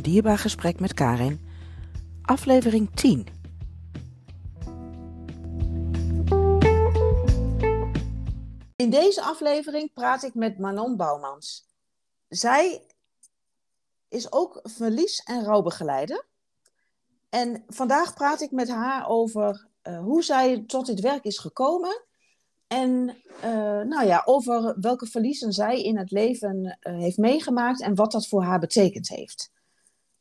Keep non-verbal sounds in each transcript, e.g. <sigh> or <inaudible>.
Een dierbaar gesprek met Karin, aflevering 10. In deze aflevering praat ik met Manon Bouwmans. Zij is ook verlies- en rouwbegeleider. En vandaag praat ik met haar over uh, hoe zij tot dit werk is gekomen. En uh, nou ja, over welke verliezen zij in het leven uh, heeft meegemaakt en wat dat voor haar betekend heeft.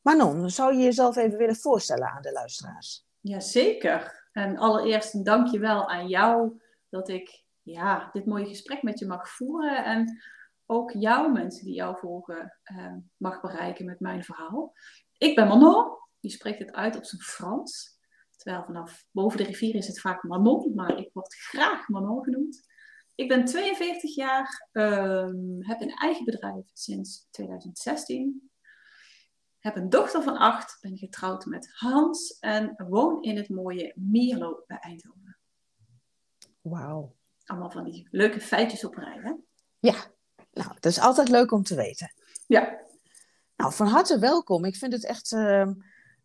Manon, zou je jezelf even willen voorstellen aan de luisteraars? Jazeker. En allereerst een dankjewel aan jou dat ik ja, dit mooie gesprek met je mag voeren. En ook jou, mensen die jou volgen, uh, mag bereiken met mijn verhaal. Ik ben Manon. Die spreekt het uit op zijn Frans. Terwijl vanaf boven de rivier is het vaak Manon, maar ik word graag Manon genoemd. Ik ben 42 jaar, um, heb een eigen bedrijf sinds 2016. Heb een dochter van acht, ben getrouwd met Hans en woon in het mooie Mierlo bij Eindhoven. Wauw. Allemaal van die leuke feitjes op rij, hè? Ja, nou, dat is altijd leuk om te weten. Ja. Nou, van harte welkom. Ik vind het echt... Uh,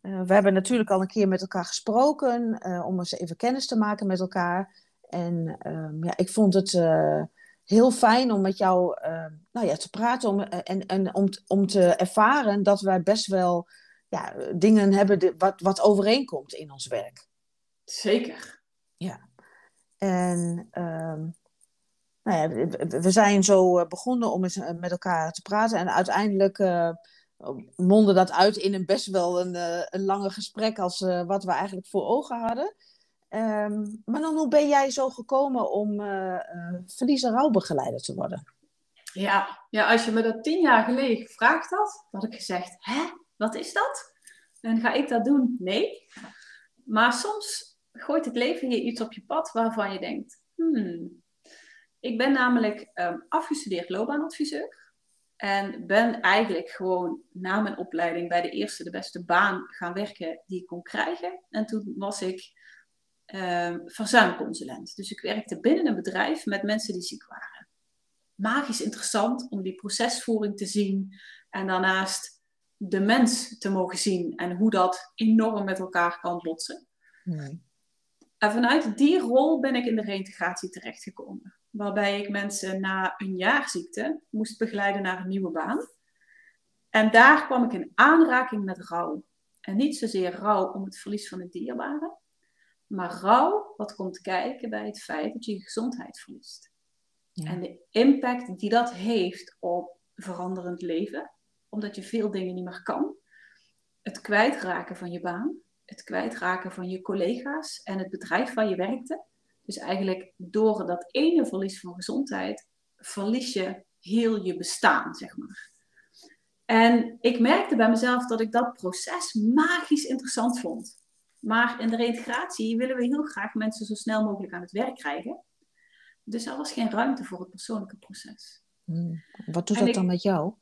uh, we hebben natuurlijk al een keer met elkaar gesproken uh, om eens even kennis te maken met elkaar. En um, ja, ik vond het uh, heel fijn om met jou nou ja, te praten om, en, en om, om te ervaren dat wij best wel ja, dingen hebben die, wat, wat overeenkomt in ons werk. Zeker. Ja. En um, nou ja, we zijn zo begonnen om eens met elkaar te praten. En uiteindelijk mondde dat uit in een best wel een, uh, een lange gesprek als uh, wat we eigenlijk voor ogen hadden. Um, maar dan hoe ben jij zo gekomen om uh, verlies- en rouwbegeleider te worden? Ja, ja, als je me dat tien jaar geleden gevraagd had, had ik gezegd, hè, wat is dat? En ga ik dat doen? Nee. Maar soms gooit het leven je iets op je pad waarvan je denkt, hmm. Ik ben namelijk um, afgestudeerd loopbaanadviseur. En ben eigenlijk gewoon na mijn opleiding bij de eerste de beste baan gaan werken die ik kon krijgen. En toen was ik uh, verzuimconsulent. Dus ik werkte binnen een bedrijf met mensen die ziek waren. Magisch interessant om die procesvoering te zien. En daarnaast de mens te mogen zien. En hoe dat enorm met elkaar kan botsen. Nee. En vanuit die rol ben ik in de reintegratie terechtgekomen waarbij ik mensen na een jaar ziekte moest begeleiden naar een nieuwe baan. En daar kwam ik in aanraking met rouw. En niet zozeer rouw om het verlies van het dierbare, maar rouw wat komt kijken bij het feit dat je je gezondheid verliest. Ja. En de impact die dat heeft op veranderend leven, omdat je veel dingen niet meer kan. Het kwijtraken van je baan, het kwijtraken van je collega's en het bedrijf waar je werkte. Dus eigenlijk door dat ene verlies van gezondheid, verlies je heel je bestaan, zeg maar. En ik merkte bij mezelf dat ik dat proces magisch interessant vond. Maar in de reintegratie willen we heel graag mensen zo snel mogelijk aan het werk krijgen. Dus er was geen ruimte voor het persoonlijke proces. Hmm. Wat doet en dat ik, dan met jou?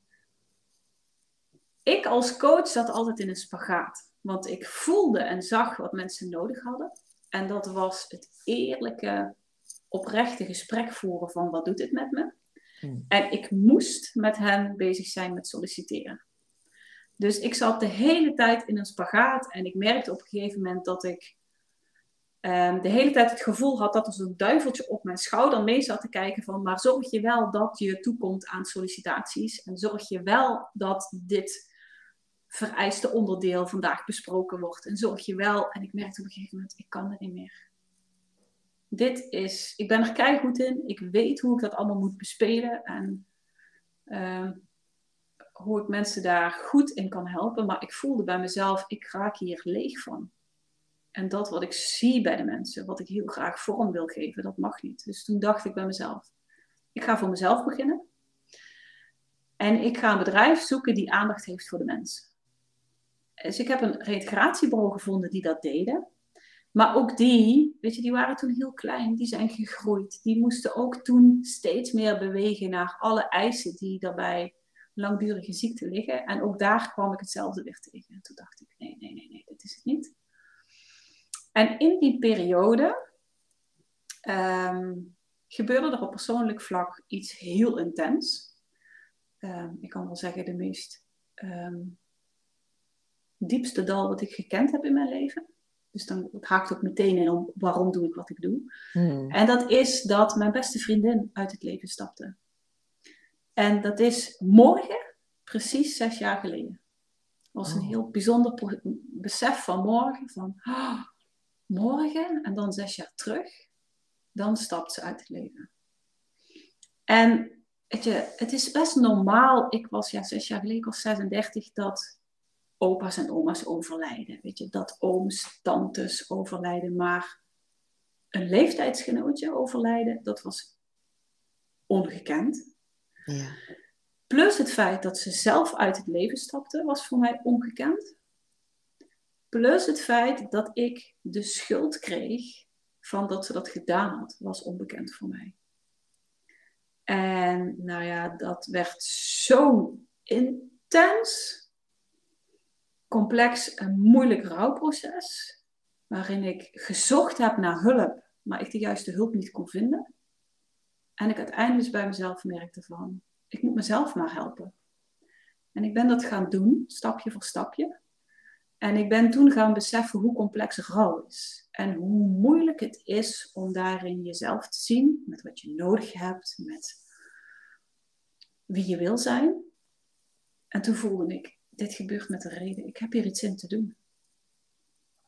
Ik als coach zat altijd in een spagaat. Want ik voelde en zag wat mensen nodig hadden. En dat was het eerlijke, oprechte gesprek voeren van wat doet dit met me? Hmm. En ik moest met hen bezig zijn met solliciteren. Dus ik zat de hele tijd in een spagaat en ik merkte op een gegeven moment dat ik um, de hele tijd het gevoel had dat er zo'n duiveltje op mijn schouder mee zat te kijken van maar zorg je wel dat je toekomt aan sollicitaties en zorg je wel dat dit vereiste onderdeel vandaag besproken wordt. En zorg je wel, en ik merkte op een gegeven moment, ik kan het niet meer. Dit is, ik ben er keihard in. Ik weet hoe ik dat allemaal moet bespelen. En uh, hoe ik mensen daar goed in kan helpen. Maar ik voelde bij mezelf, ik raak hier leeg van. En dat wat ik zie bij de mensen, wat ik heel graag vorm wil geven, dat mag niet. Dus toen dacht ik bij mezelf, ik ga voor mezelf beginnen. En ik ga een bedrijf zoeken die aandacht heeft voor de mensen. Dus ik heb een reintegratiebureau gevonden die dat deden. Maar ook die, weet je, die waren toen heel klein, die zijn gegroeid. Die moesten ook toen steeds meer bewegen naar alle eisen die daarbij langdurige ziekte liggen. En ook daar kwam ik hetzelfde weer tegen. En toen dacht ik, nee, nee, nee, nee, dit is het niet. En in die periode um, gebeurde er op persoonlijk vlak iets heel intens. Um, ik kan wel zeggen de meest um, diepste dal wat ik gekend heb in mijn leven. Dus dan het haakt ook meteen in om waarom doe ik wat ik doe. Hmm. En dat is dat mijn beste vriendin uit het leven stapte. En dat is morgen, precies zes jaar geleden. was een Oh. heel bijzonder besef van morgen. Van "Ah, morgen en dan zes jaar terug. Dan stapt ze uit het leven. En weet je, het is best normaal. Ik was ja, zes jaar geleden, ik was 36, dat opa's en oma's overlijden. Weet je, dat ooms, tantes overlijden. Maar een leeftijdsgenootje overlijden, dat was ongekend. Ja. Plus het feit dat ze zelf uit het leven stapte, was voor mij ongekend. Plus het feit dat ik de schuld kreeg van dat ze dat gedaan had, was onbekend voor mij. En nou ja, dat werd zo intens, complex en moeilijk rouwproces, waarin ik gezocht heb naar hulp, maar ik de juiste hulp niet kon vinden. En ik uiteindelijk dus bij mezelf merkte van, ik moet mezelf maar helpen. En ik ben dat gaan doen, stapje voor stapje. En ik ben toen gaan beseffen hoe complex rouw is. En hoe moeilijk het is om daarin jezelf te zien, met wat je nodig hebt, met wie je wil zijn. En toen voelde ik, dit gebeurt met een reden. Ik heb hier iets in te doen.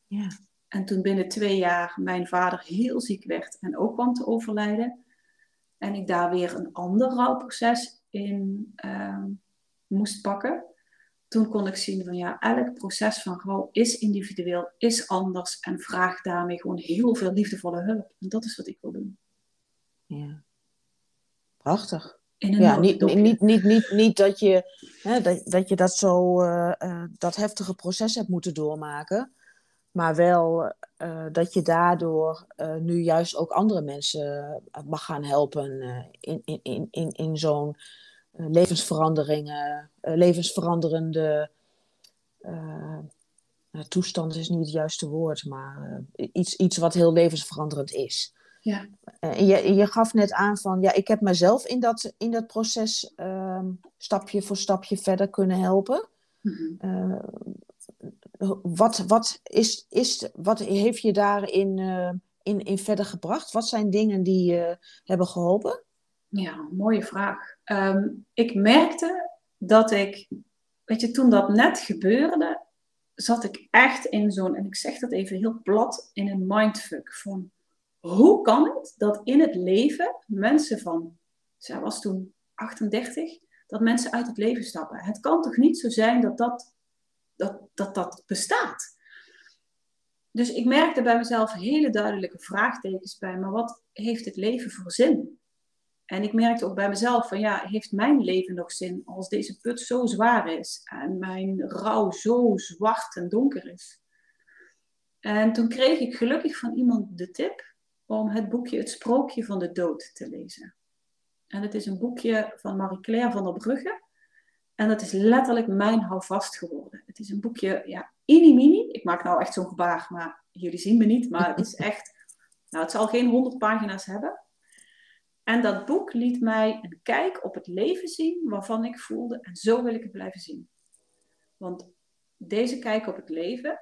Ja. En toen binnen twee jaar mijn vader heel ziek werd en ook kwam te overlijden. En ik daar weer een ander rouwproces in ehm, moest pakken. Toen kon ik zien van ja, elk proces van rouw is individueel, is anders en vraagt daarmee gewoon heel veel liefdevolle hulp. En dat is wat ik wil doen. ja. Prachtig. Ja, niet, niet, niet, niet, niet dat, je, hè, dat, dat je dat zo, eh, eh, dat heftige proces hebt moeten doormaken. Maar wel eh, dat je daardoor eh, nu juist ook andere mensen eh, mag gaan helpen in, in, in, in, in zo'n levensveranderingen, levensveranderende toestand is niet het juiste woord, maar iets, iets wat heel levensveranderend is. Ja. En je, je gaf net aan van, ja, ik heb mezelf in dat, in dat proces ehm, stapje voor stapje verder kunnen helpen. Mhm. Eh, wat, wat, is, is, wat heeft je daarin eh, in, in verder gebracht? Wat zijn dingen die je hebben geholpen? Ja, mooie vraag. Ehm, ik merkte dat ik, weet je, toen dat net gebeurde, zat ik echt in zo'n, en ik zeg dat even heel plat, in een mindfuck van hoe kan het dat in het leven mensen van, zij was toen 38, dat mensen uit het leven stappen. Het kan toch niet zo zijn dat dat, dat, dat, dat bestaat? Dus ik merkte bij mezelf hele duidelijke vraagtekens bij, maar wat heeft het leven voor zin? En ik merkte ook bij mezelf van ja, heeft mijn leven nog zin als deze put zo zwaar is en mijn rouw zo zwart en donker is? En toen kreeg ik gelukkig van iemand de tip om het boekje Het Sprookje van de Dood te lezen. En het is een boekje van Marie-Claire van der Brugge. En dat is letterlijk mijn houvast geworden. Het is een boekje, ja, mini-mini. Ik maak nou echt zo'n gebaar, maar jullie zien me niet. Maar het is <laughs> echt, nou het zal geen honderd pagina's hebben. En dat boek liet mij een kijk op het leven zien waarvan ik voelde, en zo wil ik het blijven zien. Want deze kijk op het leven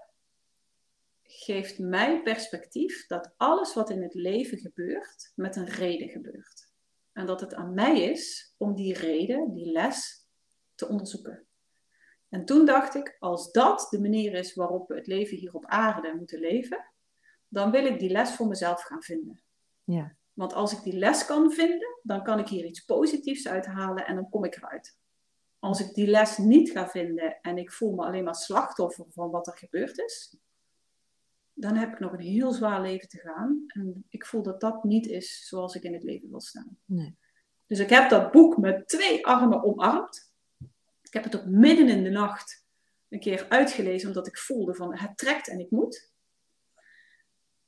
geeft mij perspectief dat alles wat in het leven gebeurt, met een reden gebeurt. En dat het aan mij is om die reden, die les, te onderzoeken. En toen dacht ik, als dat de manier is waarop we het leven hier op aarde moeten leven, dan wil ik die les voor mezelf gaan vinden. Ja. Want als ik die les kan vinden, dan kan ik hier iets positiefs uithalen en dan kom ik eruit. Als ik die les niet ga vinden en ik voel me alleen maar slachtoffer van wat er gebeurd is, dan heb ik nog een heel zwaar leven te gaan. En ik voel dat dat niet is zoals ik in het leven wil staan. Nee. Dus ik heb dat boek met twee armen omarmd. Ik heb het ook midden in de nacht een keer uitgelezen, omdat ik voelde van het trekt en ik moet.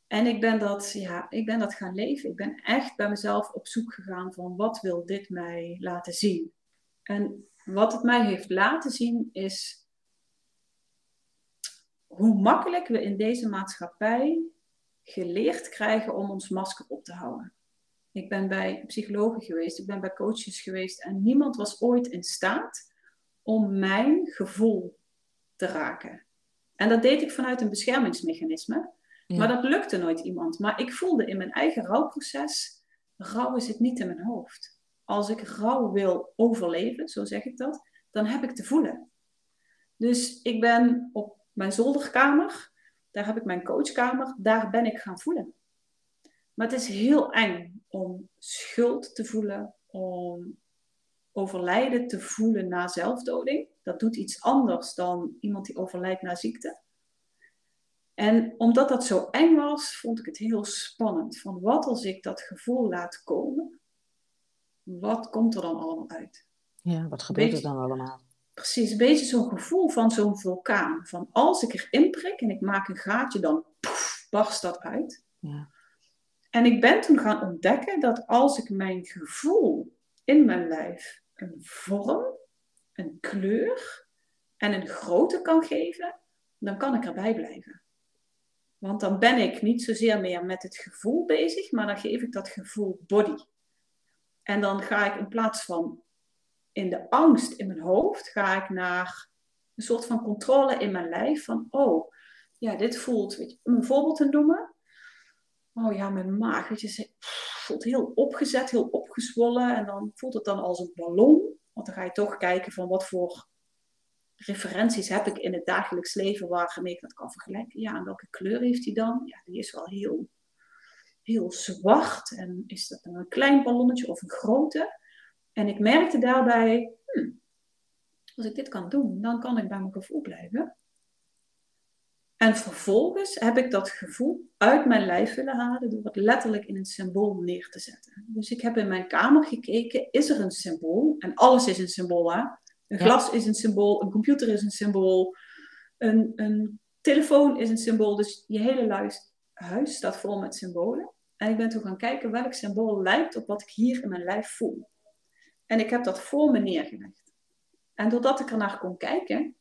En ik ben dat, ja, ik ben dat gaan leven. Ik ben echt bij mezelf op zoek gegaan van wat wil dit mij laten zien. En wat het mij heeft laten zien is hoe makkelijk we in deze maatschappij geleerd krijgen om ons masker op te houden. Ik ben bij psychologen geweest, ik ben bij coaches geweest en niemand was ooit in staat om mijn gevoel te raken. En dat deed ik vanuit een beschermingsmechanisme. Maar dat lukte nooit iemand. Maar ik voelde in mijn eigen rouwproces, rouw is het niet in mijn hoofd. Als ik rouw wil overleven, zo zeg ik dat, dan heb ik te voelen. Dus ik ben op mijn zolderkamer, daar heb ik mijn coachkamer, daar ben ik gaan voelen. Maar het is heel eng om schuld te voelen, om overlijden te voelen na zelfdoding. Dat doet iets anders dan iemand die overlijdt na ziekte. En omdat dat zo eng was, vond ik het heel spannend. Van wat als ik dat gevoel laat komen, wat komt er dan allemaal uit? Ja, wat gebeurt er dan allemaal? Precies, een beetje zo'n gevoel van zo'n vulkaan. Van als ik erin prik en ik maak een gaatje, dan poef, barst dat uit. Ja. En ik ben toen gaan ontdekken dat als ik mijn gevoel in mijn lijf een vorm, een kleur en een grootte kan geven, dan kan ik erbij blijven. Want dan ben ik niet zozeer meer met het gevoel bezig, maar dan geef ik dat gevoel body. En dan ga ik in plaats van in de angst in mijn hoofd, ga ik naar een soort van controle in mijn lijf. Van, oh, ja, dit voelt, je, om een voorbeeld te noemen. Oh ja, mijn maag, weet je, voelt heel opgezet, heel opgezwollen. En dan voelt het dan als een ballon. Want dan ga je toch kijken van wat voor referenties heb ik in het dagelijks leven waarmee ik dat kan vergelijken. Ja, en welke kleur heeft die dan? Ja, die is wel heel, heel zwart. En is dat dan een klein ballonnetje of een grote? En ik merkte daarbij, hmm, als ik dit kan doen, dan kan ik bij mijn gevoel blijven. En vervolgens heb ik dat gevoel uit mijn lijf willen halen door het letterlijk in een symbool neer te zetten. Dus ik heb in mijn kamer gekeken, is er een symbool? En alles is een symbool, hè? Een glas is een symbool, een computer is een symbool, een, een telefoon is een symbool. Dus je hele huis staat vol met symbolen. En ik ben toen gaan kijken welk symbool lijkt op wat ik hier in mijn lijf voel. En ik heb dat voor me neergelegd. En doordat ik ernaar kon kijken,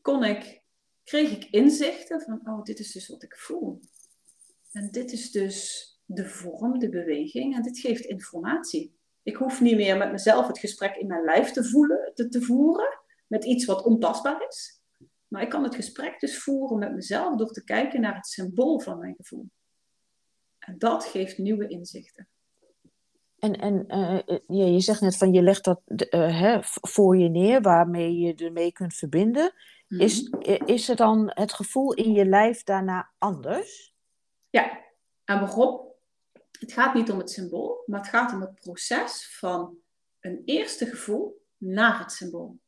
kon ik, kreeg ik inzichten van, oh, dit is dus wat ik voel. En dit is dus de vorm, de beweging, en dit geeft informatie. Ik hoef niet meer met mezelf het gesprek in mijn lijf te, voelen, te, te voeren, met iets wat ontastbaar is. Maar ik kan het gesprek dus voeren met mezelf door te kijken naar het symbool van mijn gevoel. En dat geeft nieuwe inzichten. En, en uh, je zegt net van je legt dat uh, hè, voor je neer, waarmee je ermee kunt verbinden. Mm is, is het dan het gevoel in je lijf daarna anders? Ja, en waarom? Het gaat niet om het symbool, maar het gaat om het proces van een eerste gevoel naar het symbool.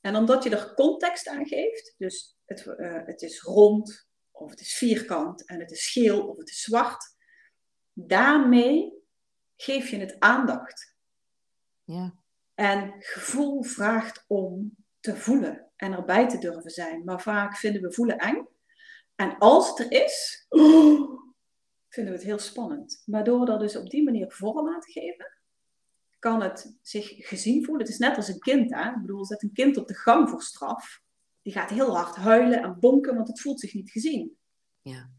En omdat je er context aan geeft, dus het, het is rond, of het is vierkant, en het is geel, of het is zwart, daarmee geef je het aandacht. Ja. En gevoel vraagt om te voelen en erbij te durven zijn. Maar vaak vinden we voelen eng. En als het er is, vinden we het heel spannend. Maar door dat dus op die manier vorm aan te geven, kan het zich gezien voelen. Het is net als een kind. Hè? Ik bedoel, zet een kind op de gang voor straf. Die gaat heel hard huilen en bonken, want het voelt zich niet gezien. Ja.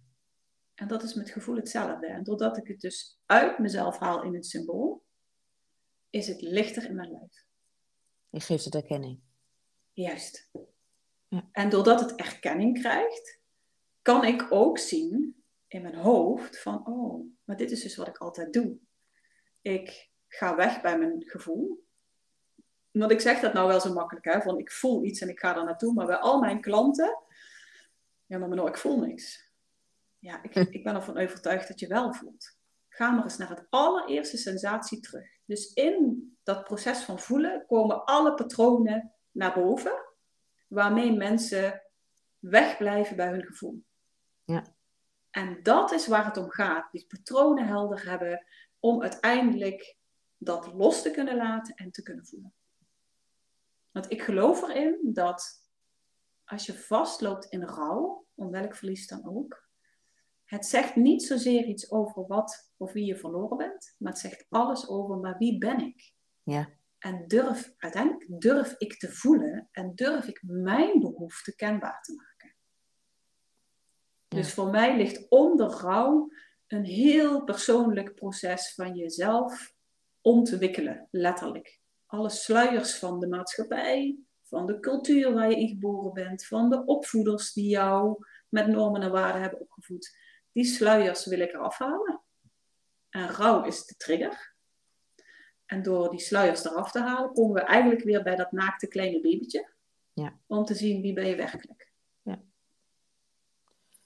En dat is met gevoel hetzelfde. En doordat ik het dus uit mezelf haal in het symbool, is het lichter in mijn lijf. Je geeft het erkenning. Juist. Ja. En doordat het erkenning krijgt, kan ik ook zien in mijn hoofd van, oh, maar dit is dus wat ik altijd doe. Ik ga weg bij mijn gevoel. Want ik zeg dat nou wel zo makkelijk, hè, van ik voel iets en ik ga daar naartoe. Maar bij al mijn klanten, ja, maar nou, ik voel niks. Ja, ik, ik ben ervan overtuigd dat je wel voelt. Ga maar eens naar het allereerste sensatie terug. Dus in dat proces van voelen komen alle patronen naar boven, waarmee mensen wegblijven bij hun gevoel. Ja. En dat is waar het om gaat. Die patronen helder hebben om uiteindelijk dat los te kunnen laten en te kunnen voelen. Want ik geloof erin dat als je vastloopt in rouw, om welk verlies dan ook, het zegt niet zozeer iets over wat of wie je verloren bent, maar het zegt alles over, maar wie ben ik? Ja. En durf, uiteindelijk durf ik te voelen en durf ik mijn behoefte kenbaar te maken. Dus voor mij ligt onder rouw een heel persoonlijk proces van jezelf ontwikkelen, letterlijk. Alle sluiers van de maatschappij, van de cultuur waar je in geboren bent, van de opvoeders die jou met normen en waarden hebben opgevoed. Die sluiers wil ik eraf halen. En rouw is de trigger. En door die sluiers eraf te halen, komen we eigenlijk weer bij dat naakte kleine babytje. Ja. Om te zien wie ben je werkelijk. Ja,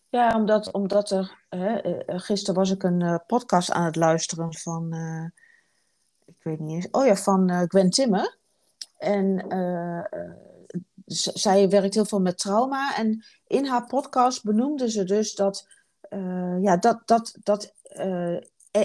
ja omdat, omdat er... Hè, eh, gisteren was ik een uh, podcast aan het luisteren van... Uh, ik weet niet eens... Oh ja, van uh, Gwen Timmer. En zij werkt heel veel met trauma. En in haar podcast benoemde ze dus dat... ja, dat, dat, dat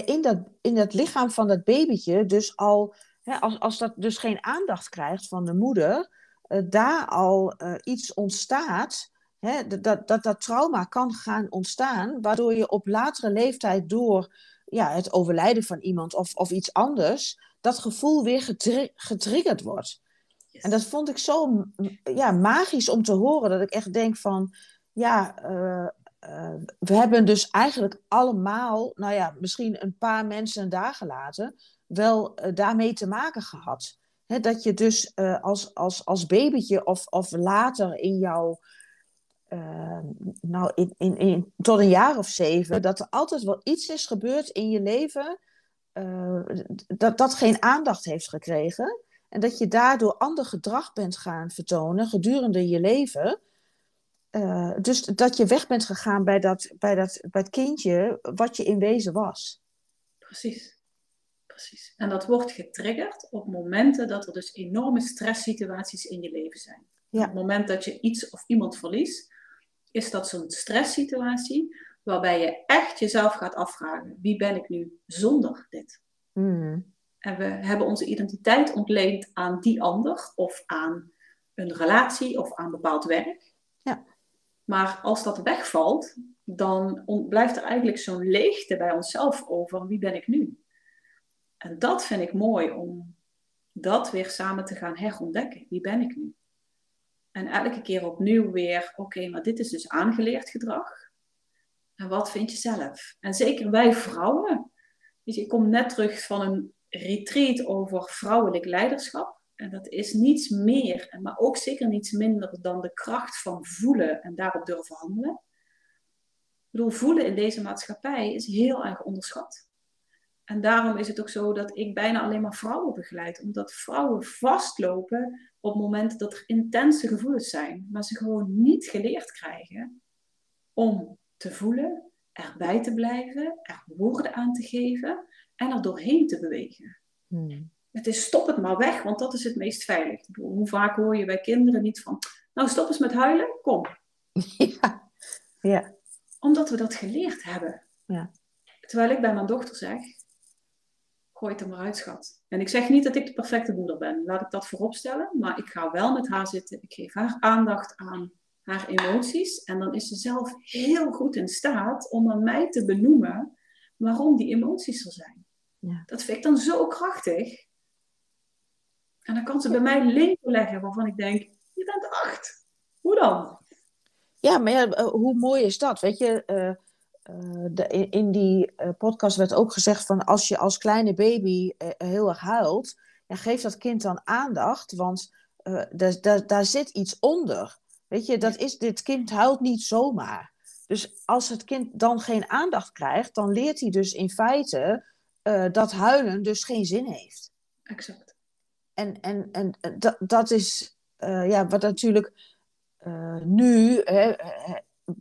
in dat, in dat lichaam van dat babytje dus al, hè, als, als dat dus geen aandacht krijgt van de moeder, uh, daar al iets ontstaat, hè, dat, dat dat trauma kan gaan ontstaan, waardoor je op latere leeftijd door ja, het overlijden van iemand of, of iets anders, dat gevoel weer getri getriggerd wordt. Yes. En dat vond ik zo ja, magisch om te horen, dat ik echt denk van, ja, uh, we hebben dus eigenlijk allemaal, nou ja, misschien een paar mensen dagen later, wel uh, daarmee te maken gehad. Dat je dus uh, als, als, als babytje of, of later in jouw, nou, in, in, in, tot een jaar of zeven, dat er altijd wel iets is gebeurd in je leven dat dat geen aandacht heeft gekregen. En dat je daardoor ander gedrag bent gaan vertonen gedurende je leven. Uh, dus dat je weg bent gegaan bij, dat, bij, dat, bij het kindje wat je in wezen was. Precies. Precies. En dat wordt getriggerd op momenten dat er dus enorme stresssituaties in je leven zijn. Ja. Op het moment dat je iets of iemand verliest, is dat zo'n stresssituatie waarbij je echt jezelf gaat afvragen: wie ben ik nu zonder dit? Mm. En we hebben onze identiteit ontleend aan die ander of aan een relatie of aan bepaald werk. Ja. Maar als dat wegvalt, dan blijft er eigenlijk zo'n leegte bij onszelf over. Wie ben ik nu? En dat vind ik mooi om dat weer samen te gaan herontdekken. Wie ben ik nu? En elke keer opnieuw weer, oké, maar dit is dus aangeleerd gedrag. En wat vind je zelf? En zeker wij vrouwen. Ik kom net terug van een retreat over vrouwelijk leiderschap. En dat is niets meer, maar ook zeker niets minder dan de kracht van voelen en daarop durven handelen. Ik bedoel, voelen in deze maatschappij is heel erg onderschat. En daarom is het ook zo dat ik bijna alleen maar vrouwen begeleid. Omdat vrouwen vastlopen op momenten dat er intense gevoelens zijn. Maar ze gewoon niet geleerd krijgen om te voelen, erbij te blijven, er woorden aan te geven en er doorheen te bewegen. Hmm. Het is stop het maar weg, want dat is het meest veilig. Hoe vaak hoor je bij kinderen niet van, nou stop eens met huilen, kom. <laughs> Ja. ja. Omdat we dat geleerd hebben. Ja. Terwijl ik bij mijn dochter zeg, gooi het er maar uit, schat. En ik zeg niet dat ik de perfecte moeder ben, laat ik dat vooropstellen. Maar ik ga wel met haar zitten, ik geef haar aandacht aan haar emoties. En dan is ze zelf heel goed in staat om aan mij te benoemen waarom die emoties er zijn. Ja. Dat vind ik dan zo krachtig. En dan kan ze bij mij label leggen waarvan ik denk, je bent acht. Hoe dan? Ja, maar ja, eh, hoe mooi is dat? Weet je, uh, uh, de, in die podcast werd ook gezegd van als je als kleine baby heel erg huilt, ja, geef dat kind dan aandacht, want daar, daar, daar zit iets onder. Weet je, dat is, dit kind huilt niet zomaar. Dus als het kind dan geen aandacht krijgt, dan leert hij dus in feite dat huilen dus geen zin heeft. Exact. En, en, en dat, dat is uh, ja, wat natuurlijk uh, nu hè,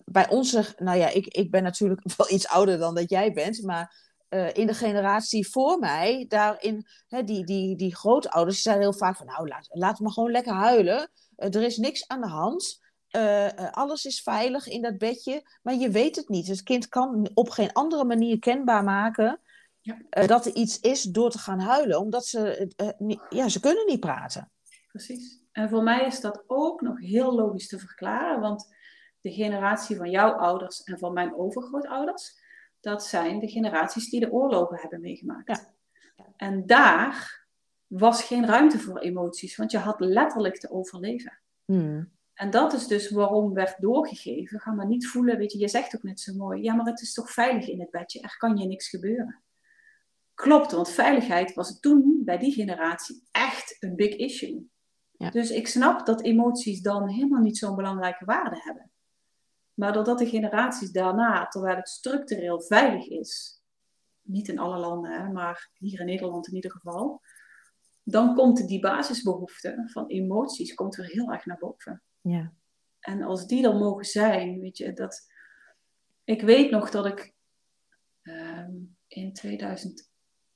bij onze, nou ja, ik, ik ben natuurlijk <laughs> wel iets ouder dan dat jij bent, maar in de generatie voor mij, daarin, hè, die, die, die grootouders, zeiden heel vaak van, nou, laat, laat me gewoon lekker huilen. er is niks aan de hand. alles is veilig in dat bedje, maar je weet het niet. Het kind kan op geen andere manier kenbaar maken ja. Uh, dat er iets is door te gaan huilen, omdat ze, uh, ja, ze kunnen niet praten. Precies. En voor mij is dat ook nog heel logisch te verklaren, want de generatie van jouw ouders en van mijn overgrootouders, dat zijn de generaties die de oorlogen hebben meegemaakt. Ja. En daar was geen ruimte voor emoties, want je had letterlijk te overleven. Hmm. En dat is dus waarom werd doorgegeven. Ga maar niet voelen, weet je, je zegt ook net zo mooi, ja, maar het is toch veilig in het bedje, er kan je niks gebeuren. Klopt, want veiligheid was toen bij die generatie echt een big issue. Ja. Dus ik snap dat emoties dan helemaal niet zo'n belangrijke waarde hebben. Maar doordat de generaties daarna, terwijl het structureel veilig is, niet in alle landen, hè, maar hier in Nederland in ieder geval, dan komt die basisbehoefte van emoties komt weer heel erg naar boven. Ja. En als die er mogen zijn, weet je, dat... Ik weet nog dat ik ehm, in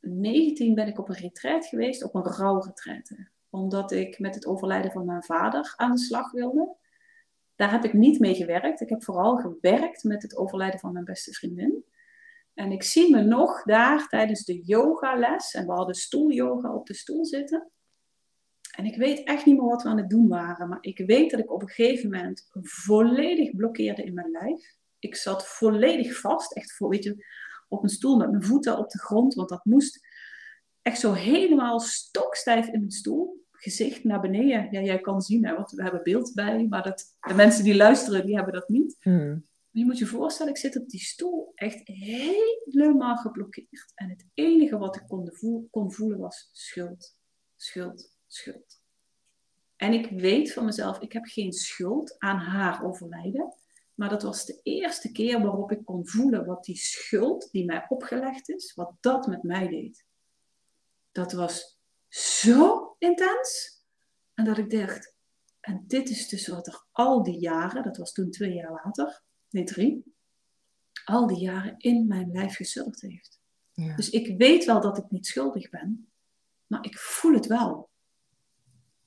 2019 ben ik op een retreat geweest, op een rouwretreat. Omdat ik met het overlijden van mijn vader aan de slag wilde. Daar heb ik niet mee gewerkt. Ik heb vooral gewerkt met het overlijden van mijn beste vriendin. En ik zie me nog daar tijdens de yogales, en we hadden stoelyoga op de stoel zitten. En ik weet echt niet meer wat we aan het doen waren, maar ik weet dat ik op een gegeven moment volledig blokkeerde in mijn lijf. Ik zat volledig vast, echt voor, weet je, op een stoel met mijn voeten op de grond, want dat moest echt zo helemaal stokstijf in mijn stoel. Gezicht naar beneden. Ja, jij kan zien, hè, want we hebben beeld bij, maar dat, de mensen die luisteren, die hebben dat niet. Hmm. Je moet je voorstellen, ik zit op die stoel echt helemaal geblokkeerd. En het enige wat ik kon, kon voelen was schuld, schuld, schuld. En ik weet van mezelf, ik heb geen schuld aan haar overlijden. Maar dat was de eerste keer waarop ik kon voelen wat die schuld die mij opgelegd is, wat dat met mij deed. Dat was zo intens. En dat ik dacht, en dit is dus wat er al die jaren, dat was toen twee jaar later, nee drie, al die jaren in mijn lijf gezuldigd heeft. Ja. Dus ik weet wel dat ik niet schuldig ben, maar ik voel het wel.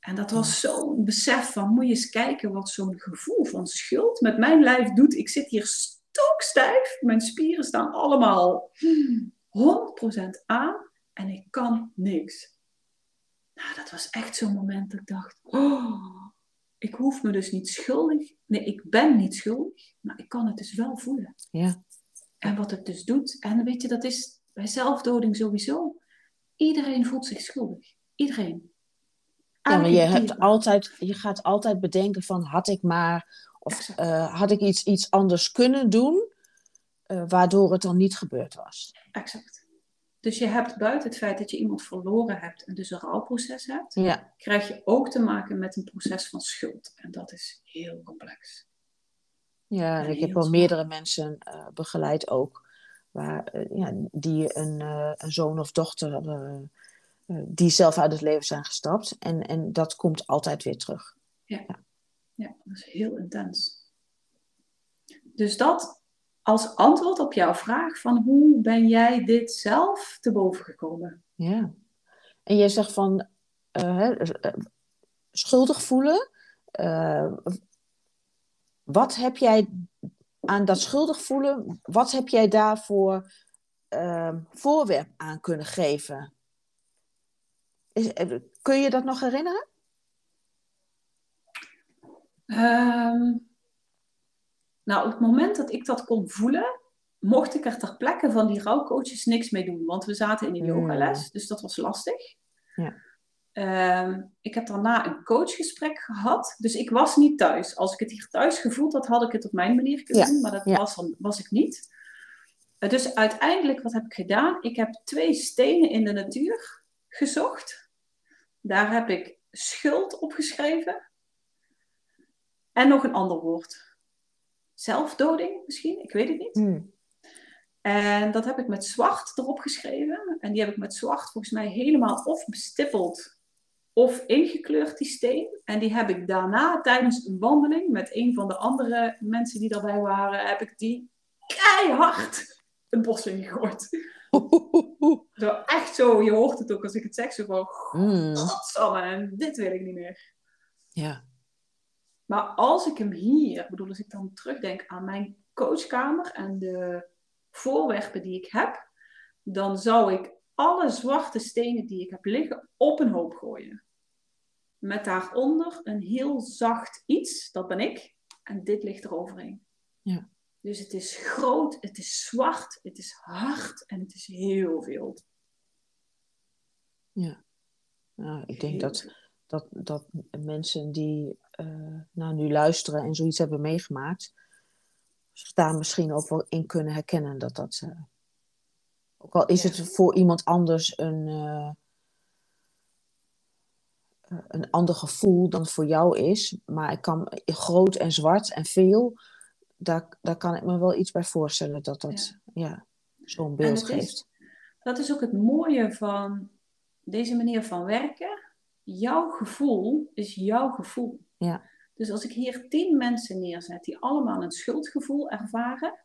En dat was zo'n besef van, moet je eens kijken wat zo'n gevoel van schuld met mijn lijf doet. Ik zit hier stokstijf, mijn spieren staan allemaal 100% aan en ik kan niks. Nou, dat was echt zo'n moment dat ik dacht, oh, ik hoef me dus niet schuldig. Nee, ik ben niet schuldig, maar ik kan het dus wel voelen. Ja. En wat het dus doet, en weet je, dat is bij zelfdoding sowieso. Iedereen voelt zich schuldig. Iedereen. Ja, maar je, hebt altijd, je gaat altijd bedenken van had ik maar of eh, had ik iets, iets anders kunnen doen eh, waardoor het dan niet gebeurd was. Exact. Dus je hebt buiten het feit dat je iemand verloren hebt en dus een rouwproces hebt, Ja, krijg je ook te maken met een proces van schuld. En dat is heel complex. ja en En ik heb wel meerdere mensen eh, begeleid ook. Waar, ja, die een, een zoon of dochter die zelf uit het leven zijn gestapt. En, en dat komt altijd weer terug. Ja, dat is heel intens. Dus dat als antwoord op jouw vraag van hoe ben jij dit zelf te boven gekomen? Ja. En jij zegt van eh, eh, schuldig voelen. eh, wat heb jij aan dat schuldig voelen, wat heb jij daarvoor eh, voorwerp aan kunnen geven? Is, eh, kun je dat nog herinneren? Ehm, nou, op het moment dat ik dat kon voelen, mocht ik er ter plekke van die rouwcoaches niks mee doen. Want we zaten in een Mm. yogales, dus dat was lastig. Ja. Ehm, ik heb daarna een coachgesprek gehad. Dus ik was niet thuis. Als ik het hier thuis gevoeld had, had ik het op mijn manier kunnen Ja, doen. Maar dat ja. was, dan, was ik niet. Eh, dus uiteindelijk, wat heb ik gedaan? Ik heb twee stenen in de natuur gezocht. Daar heb ik schuld opgeschreven. En nog een ander woord. Zelfdoding misschien, ik weet het niet. Hmm. En dat heb ik met zwart erop geschreven. En die heb ik met zwart volgens mij helemaal of bestippeld of ingekleurd, die steen. En die heb ik daarna tijdens een wandeling met een van de andere mensen die daarbij waren, heb ik die keihard het bos ingegooid. <laughs> Zo echt zo, je hoort het ook als ik het zeg, zo van, godsamme, en dit wil ik niet meer. Ja. Maar als ik hem hier, bedoel, als ik dan terugdenk aan mijn coachkamer en de voorwerpen die ik heb, dan zou ik alle zwarte stenen die ik heb liggen op een hoop gooien. Met daaronder een heel zacht iets, dat ben ik, en dit ligt er overheen. Ja. Dus het is groot, het is zwart, het is hard en het is heel veel. Ja. Nou, ik denk dat, dat, dat mensen die eh nou, nu luisteren en zoiets hebben meegemaakt, zich daar misschien ook wel in kunnen herkennen dat dat. eh, ook al is Ja. het voor iemand anders een. eh, een ander gevoel dan voor jou is. Maar ik kan groot en zwart en veel, daar, daar kan ik me wel iets bij voorstellen dat dat ja. zo'n beeld geeft. dat is ook het mooie van deze manier van werken. Jouw gevoel is jouw gevoel. Ja. Dus als ik hier tien mensen neerzet die allemaal een schuldgevoel ervaren,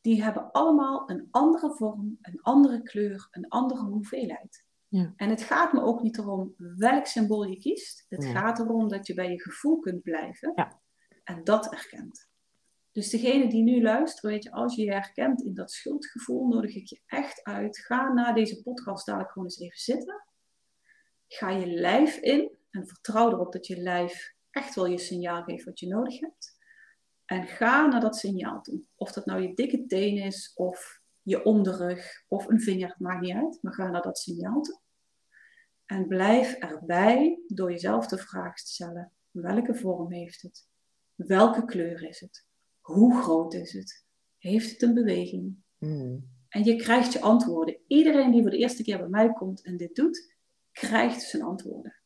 die hebben allemaal een andere vorm, een andere kleur, een andere hoeveelheid. Ja. En het gaat me ook niet erom welk symbool je kiest. Het gaat erom dat je bij je gevoel kunt blijven ja. en dat erkent. Dus degene die nu luistert, weet je, als je je herkent in dat schuldgevoel, nodig ik je echt uit. Ga na deze podcast dadelijk gewoon eens even zitten. Ga je lijf in en vertrouw erop dat je lijf echt wel je signaal geeft wat je nodig hebt. En ga naar dat signaal toe. Of dat nou je dikke teen is, of je onderrug, of een vinger, maakt niet uit. Maar ga naar dat signaal toe. En blijf erbij door jezelf de vraag te stellen: welke vorm heeft het? Welke kleur is het? Hoe groot is het? Heeft het een beweging? Hmm. En je krijgt je antwoorden. Iedereen die voor de eerste keer bij mij komt en dit doet, krijgt zijn antwoorden.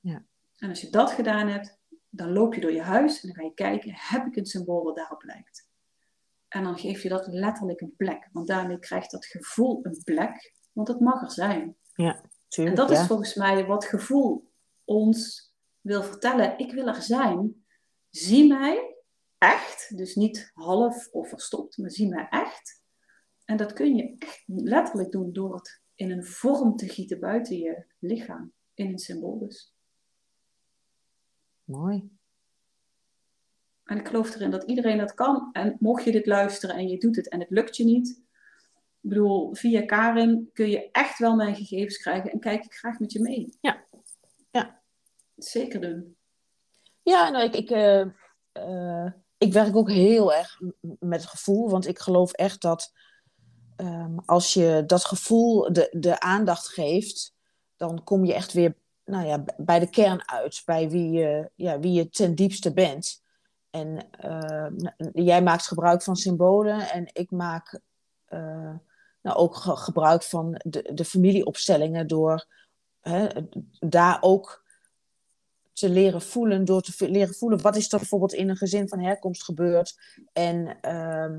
Ja. En als je dat gedaan hebt, dan loop je door je huis en dan ga je kijken, heb ik een symbool wat daarop lijkt? En dan geef je dat letterlijk een plek. Want daarmee krijgt dat gevoel een plek, want het mag er zijn. Ja, tuurlijk, en dat is volgens mij wat gevoel ons wil vertellen. Ik wil er zijn. Zie mij echt, dus niet half of verstopt, maar zie mij echt. En dat kun je echt letterlijk doen door het in een vorm te gieten buiten je lichaam, in een symbool dus. Mooi. En ik geloof erin dat iedereen dat kan. En mocht je dit luisteren en je doet het en het lukt je niet. Ik bedoel, via Karin kun je echt wel mijn gegevens krijgen en kijk ik graag met je mee. Ja. ja. Zeker doen. Ja, nou, ik, ik, uh, uh, ik werk ook heel erg met gevoel. Want ik geloof echt dat um, als je dat gevoel de, de aandacht geeft, dan kom je echt weer nou ja, bij de kern uit, bij wie je, ja, wie je ten diepste bent. En uh, jij maakt gebruik van symbolen en ik maak uh, nou, ook ge gebruik van de, de familieopstellingen door hè, daar ook te leren voelen, door te leren voelen wat is er bijvoorbeeld in een gezin van herkomst gebeurd en uh,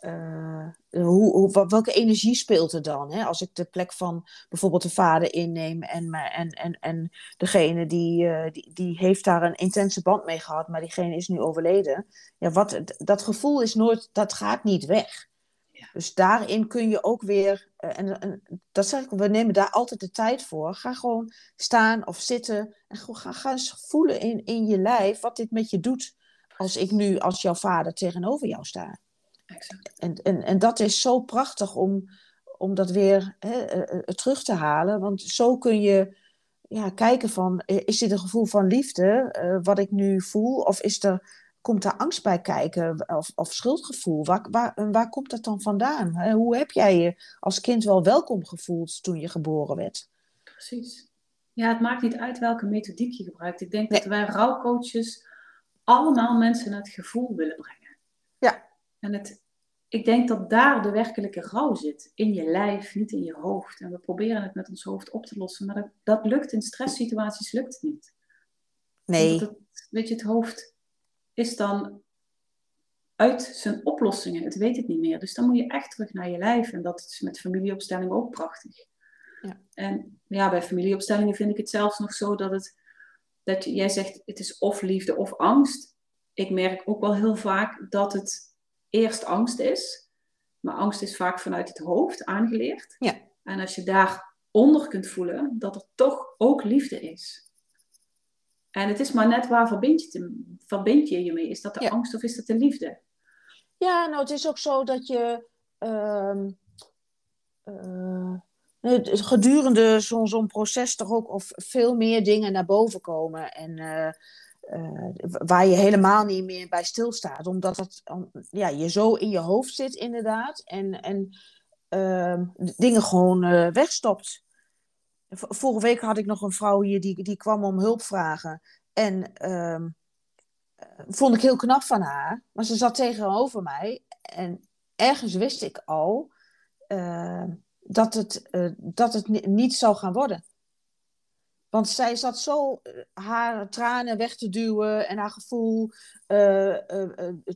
uh, hoe, hoe, welke energie speelt er dan? Hè? Als ik de plek van bijvoorbeeld de vader inneem en, en, en, en degene die, uh, die, die heeft daar een intense band mee gehad, maar diegene is nu overleden. Ja, wat, dat gevoel is nooit, dat gaat niet weg. Ja. Dus daarin kun je ook weer, en, en, dat zeg ik, we nemen daar altijd de tijd voor. Ga gewoon staan of zitten en ga, ga eens voelen in, in je lijf wat dit met je doet als ik nu als jouw vader tegenover jou sta. En, en, en dat is zo prachtig om, om dat weer hè, terug te halen. Want zo kun je ja, kijken van, is dit een gevoel van liefde uh, wat ik nu voel? Of is er, komt daar angst bij kijken? Of, of schuldgevoel? Waar, waar, waar komt dat dan vandaan? Hoe heb jij je als kind wel welkom gevoeld toen je geboren werd? Precies. Ja, het maakt niet uit welke methodiek je gebruikt. Ik denk nee. dat wij rouwcoaches allemaal mensen naar het gevoel willen brengen. Ja. En het, ik denk dat daar de werkelijke rouw zit. In je lijf, niet in je hoofd. En we proberen het met ons hoofd op te lossen. Maar dat, dat lukt in stresssituaties lukt het niet. Nee. Het, weet je, het hoofd is dan uit zijn oplossingen. Het weet het niet meer. Dus dan moet je echt terug naar je lijf. En dat is met familieopstellingen ook prachtig. Ja. En ja, bij familieopstellingen vind ik het zelfs nog zo dat het... Dat jij zegt, het is of liefde of angst. Ik merk ook wel heel vaak dat het eerst angst is. Maar angst is vaak vanuit het hoofd aangeleerd. Ja. En als je daaronder kunt voelen, dat er toch ook liefde is. En het is maar net waar verbind je, te, verbind je je mee? Is dat de Ja. angst of is dat de liefde? Ja, nou, het is ook zo dat je ehm, eh, gedurende zo'n proces toch ook of veel meer dingen naar boven komen. En eh, eh, waar je helemaal niet meer bij stilstaat. Omdat het ja, je zo in je hoofd zit, inderdaad. En, en ehm, dingen gewoon wegstopt. Vorige week had ik nog een vrouw hier die, die kwam om hulp vragen. En ehm, eh, vond ik heel knap van haar. Maar ze zat tegenover mij. En ergens wist ik al eh, dat, het, eh, dat het ni- niet zou gaan worden. Want zij zat zo eh, haar tranen weg te duwen en haar gevoel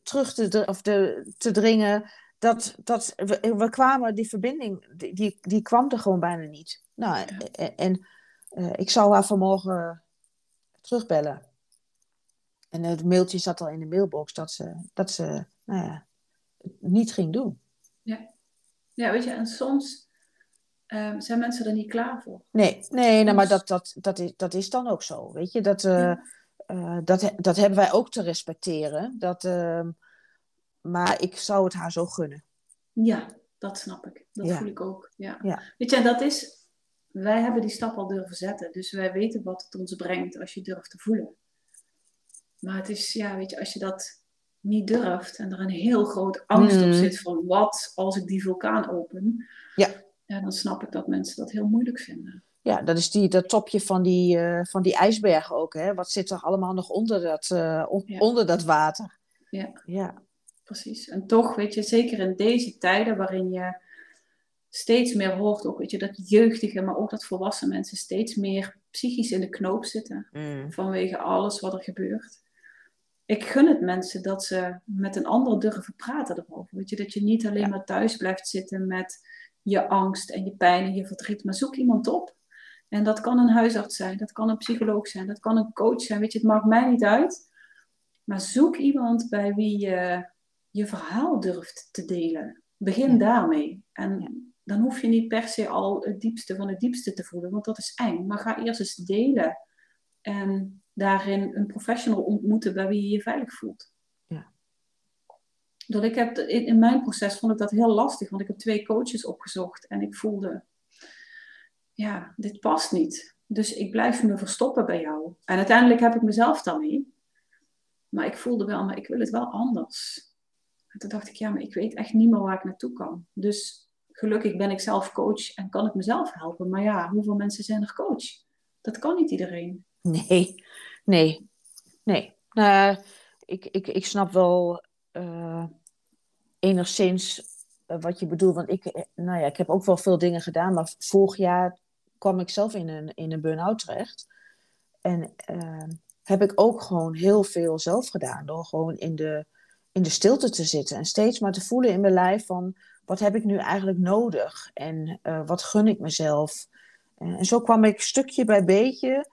terug te, of te dringen. Dat, dat, we, we kwamen, die verbinding, die, die, kwam er gewoon bijna niet. Nou, en, en ik zou haar vanmorgen terugbellen. En het mailtje zat al in de mailbox dat ze, dat ze nou ja, het niet ging doen. Ja. ja, weet je, en soms um, zijn mensen er niet klaar voor. Nee, nee nou, maar dat, dat, dat, is, dat is dan ook zo. Weet je, dat, uh, uh, dat, dat hebben wij ook te respecteren. Dat, uh, maar ik zou het haar zo gunnen. Ja, dat snap ik. Dat ja. voel ik ook. Ja. ja. Weet je, en dat is, wij hebben die stap al durven zetten. Dus wij weten wat het ons brengt als je durft te voelen. Maar het is, ja, weet je, als je dat niet durft en er een heel groot angst op mm. zit van wat als ik die vulkaan open. Ja ja, dan snap ik dat mensen dat heel moeilijk vinden. Ja, dat is die, dat topje van die, uh, van die ijsberg ook. Hè? Wat zit er allemaal nog onder dat, uh, onder dat water? Ja. ja, precies. En toch, weet je, zeker in deze tijden waarin je steeds meer hoort, ook, weet je, dat jeugdige, maar ook dat volwassen mensen steeds meer psychisch in de knoop zitten. Mm. Vanwege alles wat er gebeurt. Ik gun het mensen dat ze met een ander durven praten erover. Weet je, dat je niet alleen maar thuis blijft zitten met je angst en je pijn en je verdriet. Maar zoek iemand op. En dat kan een huisarts zijn, dat kan een psycholoog zijn, dat kan een coach zijn. Weet je, het maakt mij niet uit. Maar zoek iemand bij wie je je verhaal durft te delen. Begin daarmee. En dan hoef je niet per se al het diepste van het diepste te voelen, want dat is eng. Maar ga eerst eens delen. En daarin een professional ontmoeten bij wie je je veilig voelt dat ik heb, in, in mijn proces vond ik dat heel lastig, want ik heb twee coaches opgezocht en ik voelde, ja, dit past niet. Dus ik blijf me verstoppen bij jou. En uiteindelijk heb ik mezelf dan niet. Maar ik voelde wel, maar ik wil het wel anders. En toen dacht ik, ja, maar ik weet echt niet meer waar ik naartoe kan. Dus gelukkig ben ik zelf coach en kan ik mezelf helpen. Maar ja, hoeveel mensen zijn er coach? Dat kan niet iedereen. Nee, nee, nee. Nou, ik, ik, ik snap wel uh, enigszins uh, wat je bedoelt. Want ik, eh, nou ja, ik heb ook wel veel dingen gedaan, maar vorig jaar kwam ik zelf in een, in een burn-out terecht. En heb ik ook gewoon heel veel zelf gedaan. Door gewoon in de, in de stilte te zitten. En steeds maar te voelen in mijn lijf van... wat heb ik nu eigenlijk nodig? En uh, wat gun ik mezelf? en zo kwam ik stukje bij beetje...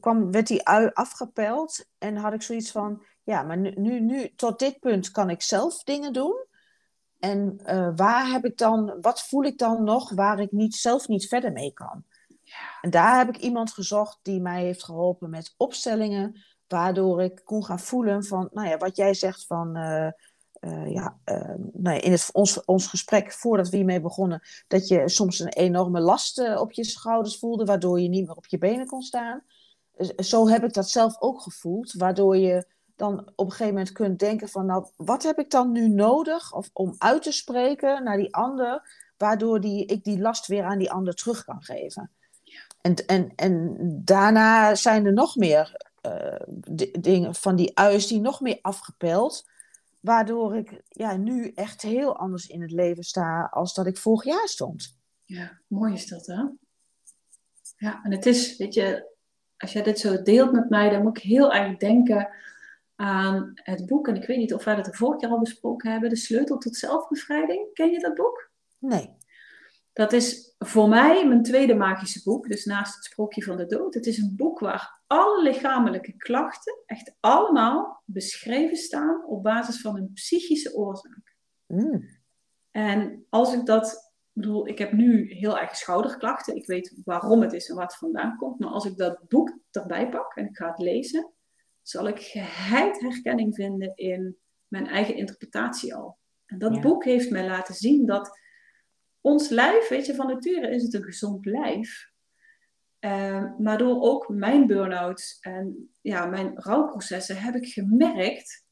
kwam, werd die ui afgepeld. En had ik zoiets van... Ja, maar nu, nu, nu, tot dit punt kan ik zelf dingen doen. En uh, waar heb ik dan, wat voel ik dan nog waar ik niet, zelf niet verder mee kan? Ja. En daar heb ik iemand gezocht die mij heeft geholpen met opstellingen, waardoor ik kon gaan voelen van, nou ja, wat jij zegt van, uh, ja, nou ja, in het, ons, ons gesprek voordat we hiermee begonnen, dat je soms een enorme last op je schouders voelde, waardoor je niet meer op je benen kon staan. Zo heb ik dat zelf ook gevoeld, waardoor je dan op een gegeven moment kunt denken van, nou, wat heb ik dan nu nodig of, om uit te spreken naar die ander, waardoor die, ik die last weer aan die ander terug kan geven. En, en, en daarna zijn er nog meer dingen van die uis die nog meer afgepeld, waardoor ik ja, nu echt heel anders in het leven sta als dat ik vorig jaar stond. Ja, mooi is dat hè? Ja, en het is, weet je, als jij dit zo deelt met mij, dan moet ik heel erg denken aan het boek. En ik weet niet of wij dat de vorige keer al besproken hebben. De sleutel tot zelfbevrijding. Ken je dat boek? Nee. Dat is voor mij mijn tweede magische boek. Dus naast het sprookje van de dood. Het is een boek waar alle lichamelijke klachten echt allemaal beschreven staan op basis van een psychische oorzaak. Mm. En als ik dat ik bedoel, ik heb nu heel erg schouderklachten. Ik weet waarom het is en waar het vandaan komt. Maar als ik dat boek erbij pak en ik ga het lezen, zal ik geheid herkenning vinden in mijn eigen interpretatie al. En dat boek heeft mij laten zien dat ons lijf, weet je, van nature is het een gezond lijf. Uh, maar door ook mijn burn-outs en ja, mijn rouwprocessen heb ik gemerkt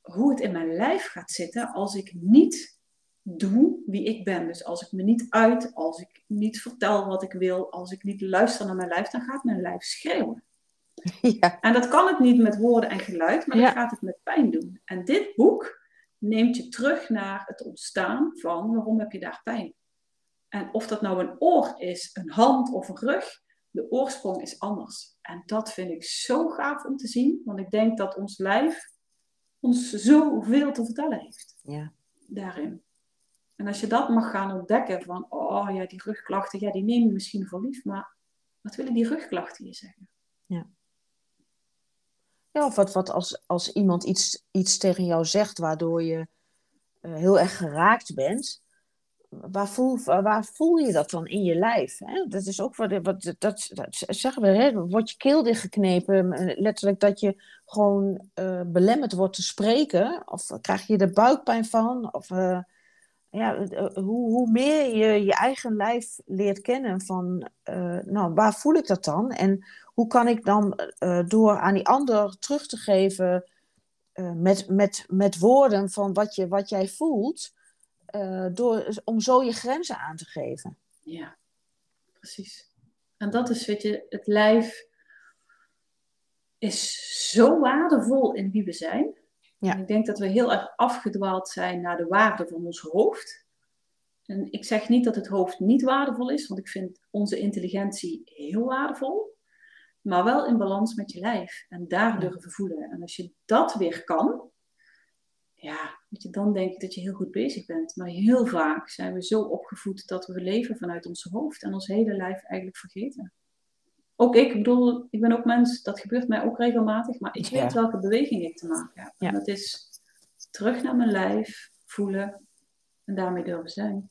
hoe het in mijn lijf gaat zitten als ik niet doe wie ik ben. Dus als ik me niet uit, als ik niet vertel wat ik wil, als ik niet luister naar mijn lijf, dan gaat mijn lijf schreeuwen. <laughs> Ja. En dat kan het niet met woorden en geluid, maar ja. dat gaat het met pijn doen. En dit boek neemt je terug naar het ontstaan van waarom heb je daar pijn. En of dat nou een oor is, een hand of een rug, de oorsprong is anders. En dat vind ik zo gaaf om te zien, want ik denk dat ons lijf ons zoveel te vertellen heeft. Ja. Daarin. En als je dat mag gaan ontdekken van, oh ja, die rugklachten, ja, die neem je misschien voor lief, maar wat willen die rugklachten je zeggen? Ja. Ja, of wat, wat als, als iemand iets, iets tegen jou zegt waardoor je uh, heel erg geraakt bent, waar voel, waar voel je dat dan in je lijf? Hè? Dat is ook wat, wat dat, zeggen we, hè? wordt je keel dichtgeknepen, letterlijk dat je gewoon uh, belemmerd wordt te spreken, of krijg je er buikpijn van, of uh, ja, hoe, hoe meer je je eigen lijf leert kennen van, nou, waar voel ik dat dan? En hoe kan ik dan door aan die ander terug te geven met, met, met woorden van wat, je, wat jij voelt, uh, door, om zo je grenzen aan te geven. Ja, precies. En dat is, weet je, het lijf is zo waardevol in wie we zijn. Ja. En ik denk dat we heel erg afgedwaald zijn naar de waarde van ons hoofd. En ik zeg niet dat het hoofd niet waardevol is, want ik vind onze intelligentie heel waardevol. Maar wel in balans met je lijf en daar durven voelen. En als je dat weer kan, ja, weet je, dan denk ik dat je heel goed bezig bent. Maar heel vaak zijn we zo opgevoed dat we leven vanuit ons hoofd en ons hele lijf eigenlijk vergeten. Ook ik, bedoel, ik ben ook mens, dat gebeurt mij ook regelmatig, maar ik weet welke beweging ik te maken heb. Ja. En dat is terug naar mijn lijf, voelen en daarmee durven zijn.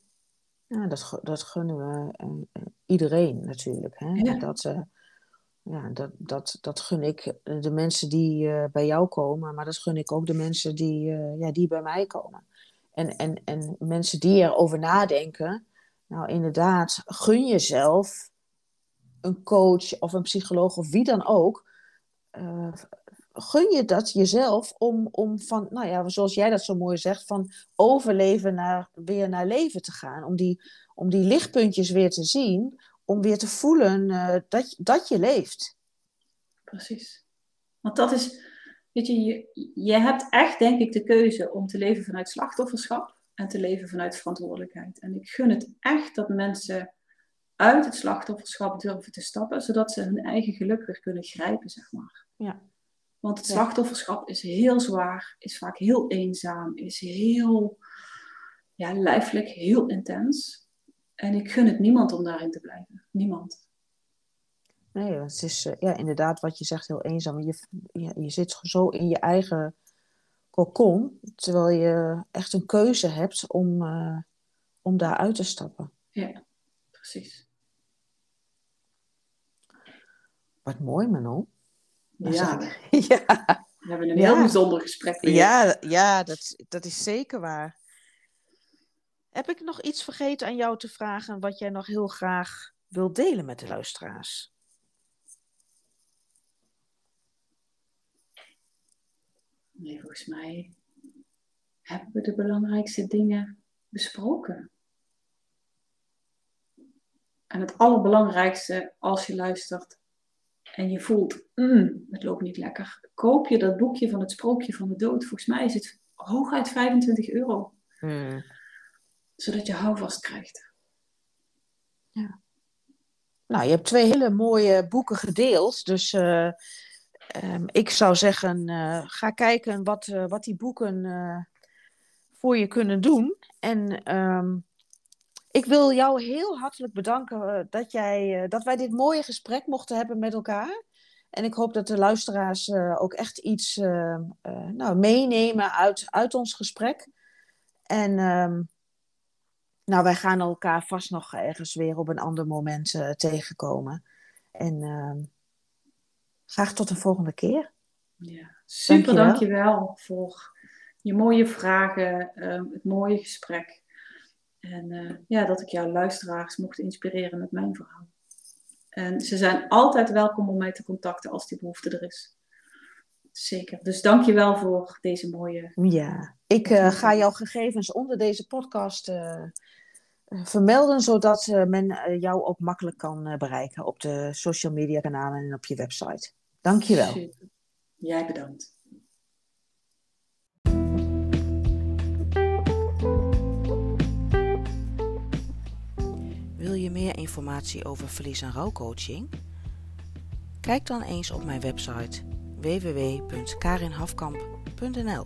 Ja, dat, dat gunnen we uh, iedereen natuurlijk. Hè? Dat, uh, ja, dat, dat, dat gun ik de mensen die uh, bij jou komen, maar dat gun ik ook de mensen die, uh, ja, die bij mij komen. En, en, en mensen die erover nadenken, nou inderdaad, gun jezelf een coach of een psycholoog of wie dan ook. Gun je dat jezelf om, om van, nou ja, zoals jij dat zo mooi zegt, van overleven naar, weer naar leven te gaan. Om die, om die lichtpuntjes weer te zien, om weer te voelen uh, dat, dat je leeft. Precies. Want dat is, weet je, je, je hebt echt, denk ik, de keuze om te leven vanuit slachtofferschap en te leven vanuit verantwoordelijkheid. En ik gun het echt dat mensen uit het slachtofferschap durven te stappen, zodat ze hun eigen geluk weer kunnen grijpen, zeg maar. Ja. Want het slachtofferschap is heel zwaar, is vaak heel eenzaam, is heel ja, lijfelijk heel intens. En ik gun het niemand om daarin te blijven. Niemand. Nee, het is uh, ja, inderdaad wat je zegt heel eenzaam. Je, je, je zit zo in je eigen kokon, terwijl je echt een keuze hebt om, uh, om daar uit te stappen. Ja, precies. Wat mooi, Manon. Ja. <laughs> ja. We hebben een heel bijzonder gesprek weer. Ja, ja dat, dat is zeker waar. Heb ik nog iets vergeten aan jou te vragen wat jij nog heel graag wilt delen met de luisteraars? Nee, volgens mij hebben we de belangrijkste dingen besproken. En het allerbelangrijkste als je luistert en je voelt, mm, het loopt niet lekker, koop je dat boekje van het sprookje van de dood. Volgens mij is het hooguit 25 euro. Hmm zodat je houvast krijgt. Ja. Nou, je hebt twee hele mooie boeken gedeeld. Dus uh, um, ik zou zeggen, uh, ga kijken wat, uh, wat die boeken voor je kunnen doen. En um, ik wil jou heel hartelijk bedanken dat, jij, dat wij dit mooie gesprek mochten hebben met elkaar. En ik hoop dat de luisteraars ook echt iets nou, meenemen uit, uit ons gesprek. En um, nou, wij gaan elkaar vast nog ergens weer op een ander moment uh, tegenkomen. En uh, graag tot de volgende keer. Ja, super, dankjewel, dankjewel voor je mooie vragen, uh, het mooie gesprek. En eh, ja, dat ik jouw luisteraars mocht inspireren met mijn verhaal. En ze zijn altijd welkom om mij te contacten als die behoefte er is. Zeker. Dus dankjewel voor deze mooie. Ja, ik uh, ga jouw gegevens onder deze podcast uh, vermelden, zodat uh, men jou ook makkelijk kan bereiken op de social media kanalen en op je website. Dankjewel. Super. Jij bedankt. Wil je meer informatie over verlies- en rouwcoaching? Kijk dan eens op mijn website www.karinhafkamp.nl